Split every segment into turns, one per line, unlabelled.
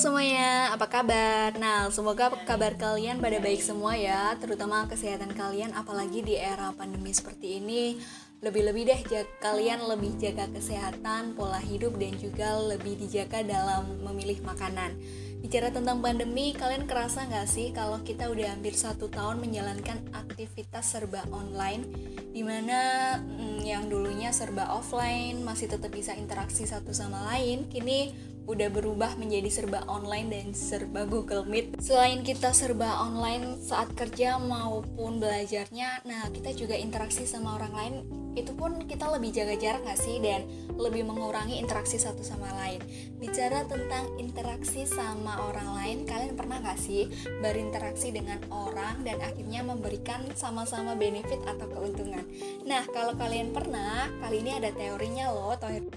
semuanya, apa kabar? Nah, semoga kabar kalian pada baik semua ya, terutama kesehatan kalian apalagi di era pandemi seperti ini. Lebih-lebih deh kalian lebih jaga kesehatan, pola hidup dan juga lebih dijaga dalam memilih makanan. Bicara tentang pandemi, kalian kerasa nggak sih kalau kita udah hampir satu tahun menjalankan aktivitas serba online, di mana hmm, yang dulunya serba offline masih tetap bisa interaksi satu sama lain, kini udah berubah menjadi serba online dan serba Google Meet. Selain kita serba online saat kerja maupun belajarnya, nah kita juga interaksi sama orang lain itu pun kita lebih jaga jarak gak sih? Dan lebih mengurangi interaksi satu sama lain. Bicara tentang interaksi sama orang lain kalian pernah gak sih berinteraksi dengan orang dan akhirnya memberikan sama-sama benefit atau keuntungan? Nah kalau kalian pernah kali ini ada teorinya loh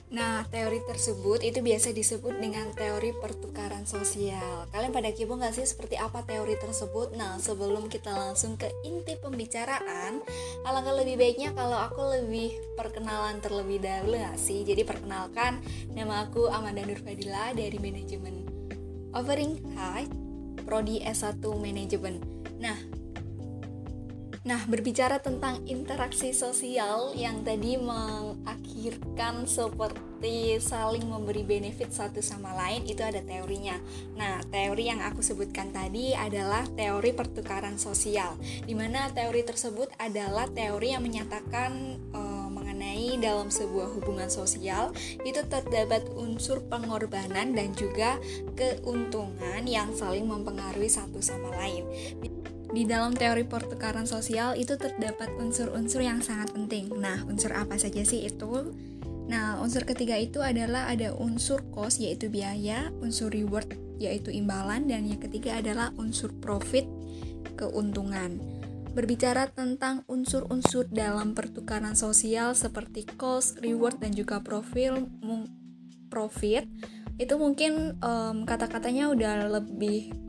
nah teori tersebut itu biasa disebut dengan teori pertukaran sosial kalian pada kipu gak sih seperti apa teori tersebut nah sebelum kita langsung ke inti pembicaraan alangkah lebih baiknya kalau aku lebih perkenalan terlebih dahulu gak sih? Jadi perkenalkan, nama aku Amanda Nurfadila dari manajemen Offering High, Prodi S1 Manajemen. Nah, Nah, berbicara tentang interaksi sosial yang tadi mengakhirkan seperti saling memberi benefit satu sama lain, itu ada teorinya. Nah, teori yang aku sebutkan tadi adalah teori pertukaran sosial, di mana teori tersebut adalah teori yang menyatakan e, mengenai dalam sebuah hubungan sosial itu terdapat unsur pengorbanan dan juga keuntungan yang saling mempengaruhi satu sama lain. Di dalam teori pertukaran sosial itu terdapat unsur-unsur yang sangat penting. Nah, unsur apa saja sih itu? Nah, unsur ketiga itu adalah ada unsur cost yaitu biaya, unsur reward yaitu imbalan dan yang ketiga adalah unsur profit keuntungan. Berbicara tentang unsur-unsur dalam pertukaran sosial seperti cost, reward dan juga profil profit itu mungkin um, kata-katanya udah lebih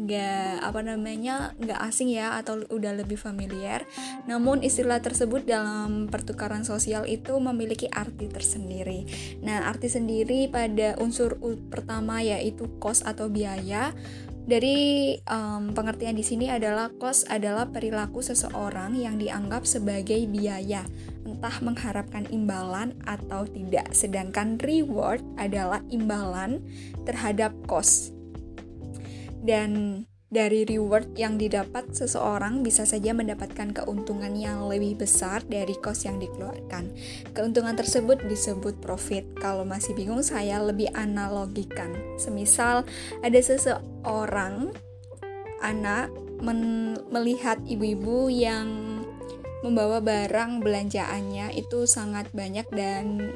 nggak apa namanya nggak asing ya atau udah lebih familiar. Namun istilah tersebut dalam pertukaran sosial itu memiliki arti tersendiri. Nah arti sendiri pada unsur pertama yaitu cost atau biaya dari um, pengertian di sini adalah cost adalah perilaku seseorang yang dianggap sebagai biaya entah mengharapkan imbalan atau tidak. Sedangkan reward adalah imbalan terhadap cost dan dari reward yang didapat seseorang bisa saja mendapatkan keuntungan yang lebih besar dari cost yang dikeluarkan. Keuntungan tersebut disebut profit. Kalau masih bingung saya lebih analogikan. Semisal ada seseorang anak melihat ibu-ibu yang membawa barang belanjaannya itu sangat banyak dan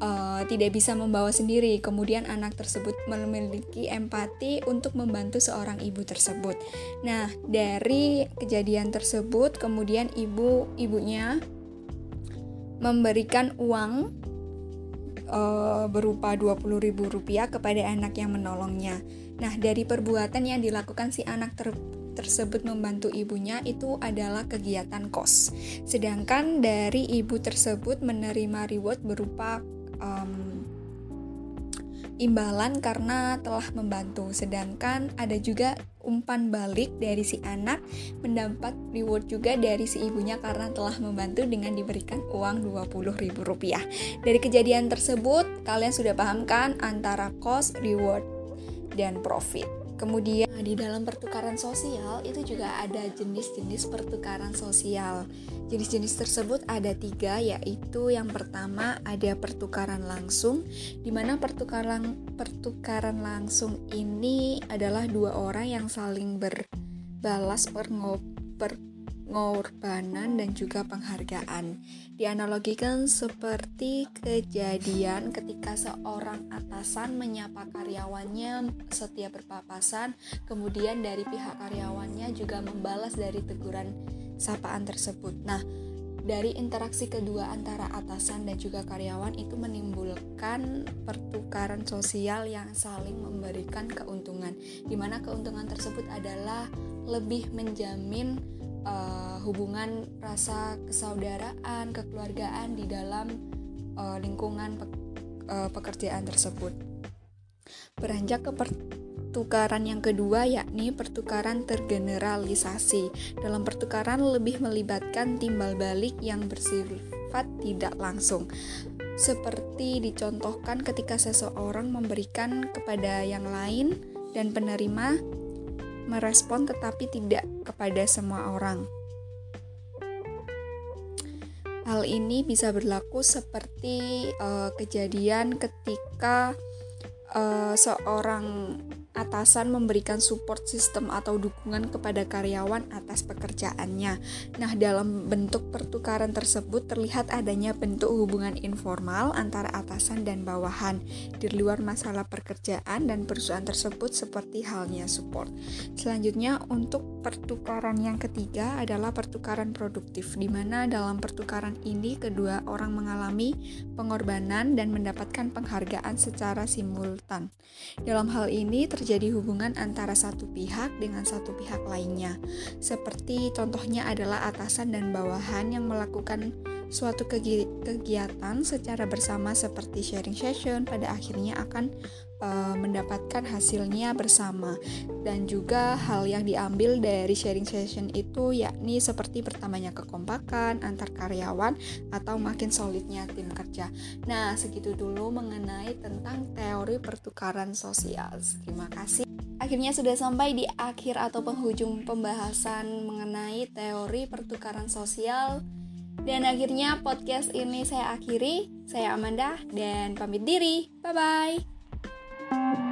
uh, tidak bisa membawa sendiri. Kemudian anak tersebut memiliki empati untuk membantu seorang ibu tersebut. Nah, dari kejadian tersebut kemudian ibu ibunya memberikan uang uh, berupa Rp20.000 kepada anak yang menolongnya. Nah, dari perbuatan yang dilakukan si anak ter tersebut membantu ibunya itu adalah kegiatan kos. Sedangkan dari ibu tersebut menerima reward berupa um, imbalan karena telah membantu. Sedangkan ada juga umpan balik dari si anak mendapat reward juga dari si ibunya karena telah membantu dengan diberikan uang Rp20.000. Dari kejadian tersebut, kalian sudah paham kan antara cost, reward, dan profit. Kemudian di dalam pertukaran sosial itu juga ada jenis-jenis pertukaran sosial. Jenis-jenis tersebut ada tiga, yaitu yang pertama ada pertukaran langsung, di mana pertukaran pertukaran langsung ini adalah dua orang yang saling berbalas per, per pengorbanan dan juga penghargaan. Dianalogikan seperti kejadian ketika seorang atasan menyapa karyawannya setiap berpapasan, kemudian dari pihak karyawannya juga membalas dari teguran sapaan tersebut. Nah, dari interaksi kedua antara atasan dan juga karyawan itu menimbulkan pertukaran sosial yang saling memberikan keuntungan, di mana keuntungan tersebut adalah lebih menjamin uh, hubungan rasa kesaudaraan, kekeluargaan di dalam uh, lingkungan pe uh, pekerjaan tersebut. Beranjak ke per pertukaran yang kedua yakni pertukaran tergeneralisasi. Dalam pertukaran lebih melibatkan timbal balik yang bersifat tidak langsung. Seperti dicontohkan ketika seseorang memberikan kepada yang lain dan penerima merespon tetapi tidak kepada semua orang. Hal ini bisa berlaku seperti uh, kejadian ketika uh, seorang atasan memberikan support system atau dukungan kepada karyawan atas pekerjaannya. Nah, dalam bentuk pertukaran tersebut terlihat adanya bentuk hubungan informal antara atasan dan bawahan di luar masalah pekerjaan dan perusahaan tersebut seperti halnya support. Selanjutnya, untuk pertukaran yang ketiga adalah pertukaran produktif di mana dalam pertukaran ini kedua orang mengalami pengorbanan dan mendapatkan penghargaan secara simultan. Dalam hal ini terjadi terjadi hubungan antara satu pihak dengan satu pihak lainnya. Seperti contohnya adalah atasan dan bawahan yang melakukan suatu kegiatan secara bersama seperti sharing session pada akhirnya akan uh, mendapatkan hasilnya bersama dan juga hal yang diambil dari sharing session itu yakni seperti pertamanya kekompakan antar karyawan atau makin solidnya tim kerja. Nah, segitu dulu mengenai tentang teori pertukaran sosial. Terima kasih. Akhirnya sudah sampai di akhir atau penghujung pembahasan mengenai teori pertukaran sosial. Dan akhirnya podcast ini saya akhiri. Saya Amanda dan pamit diri. Bye bye.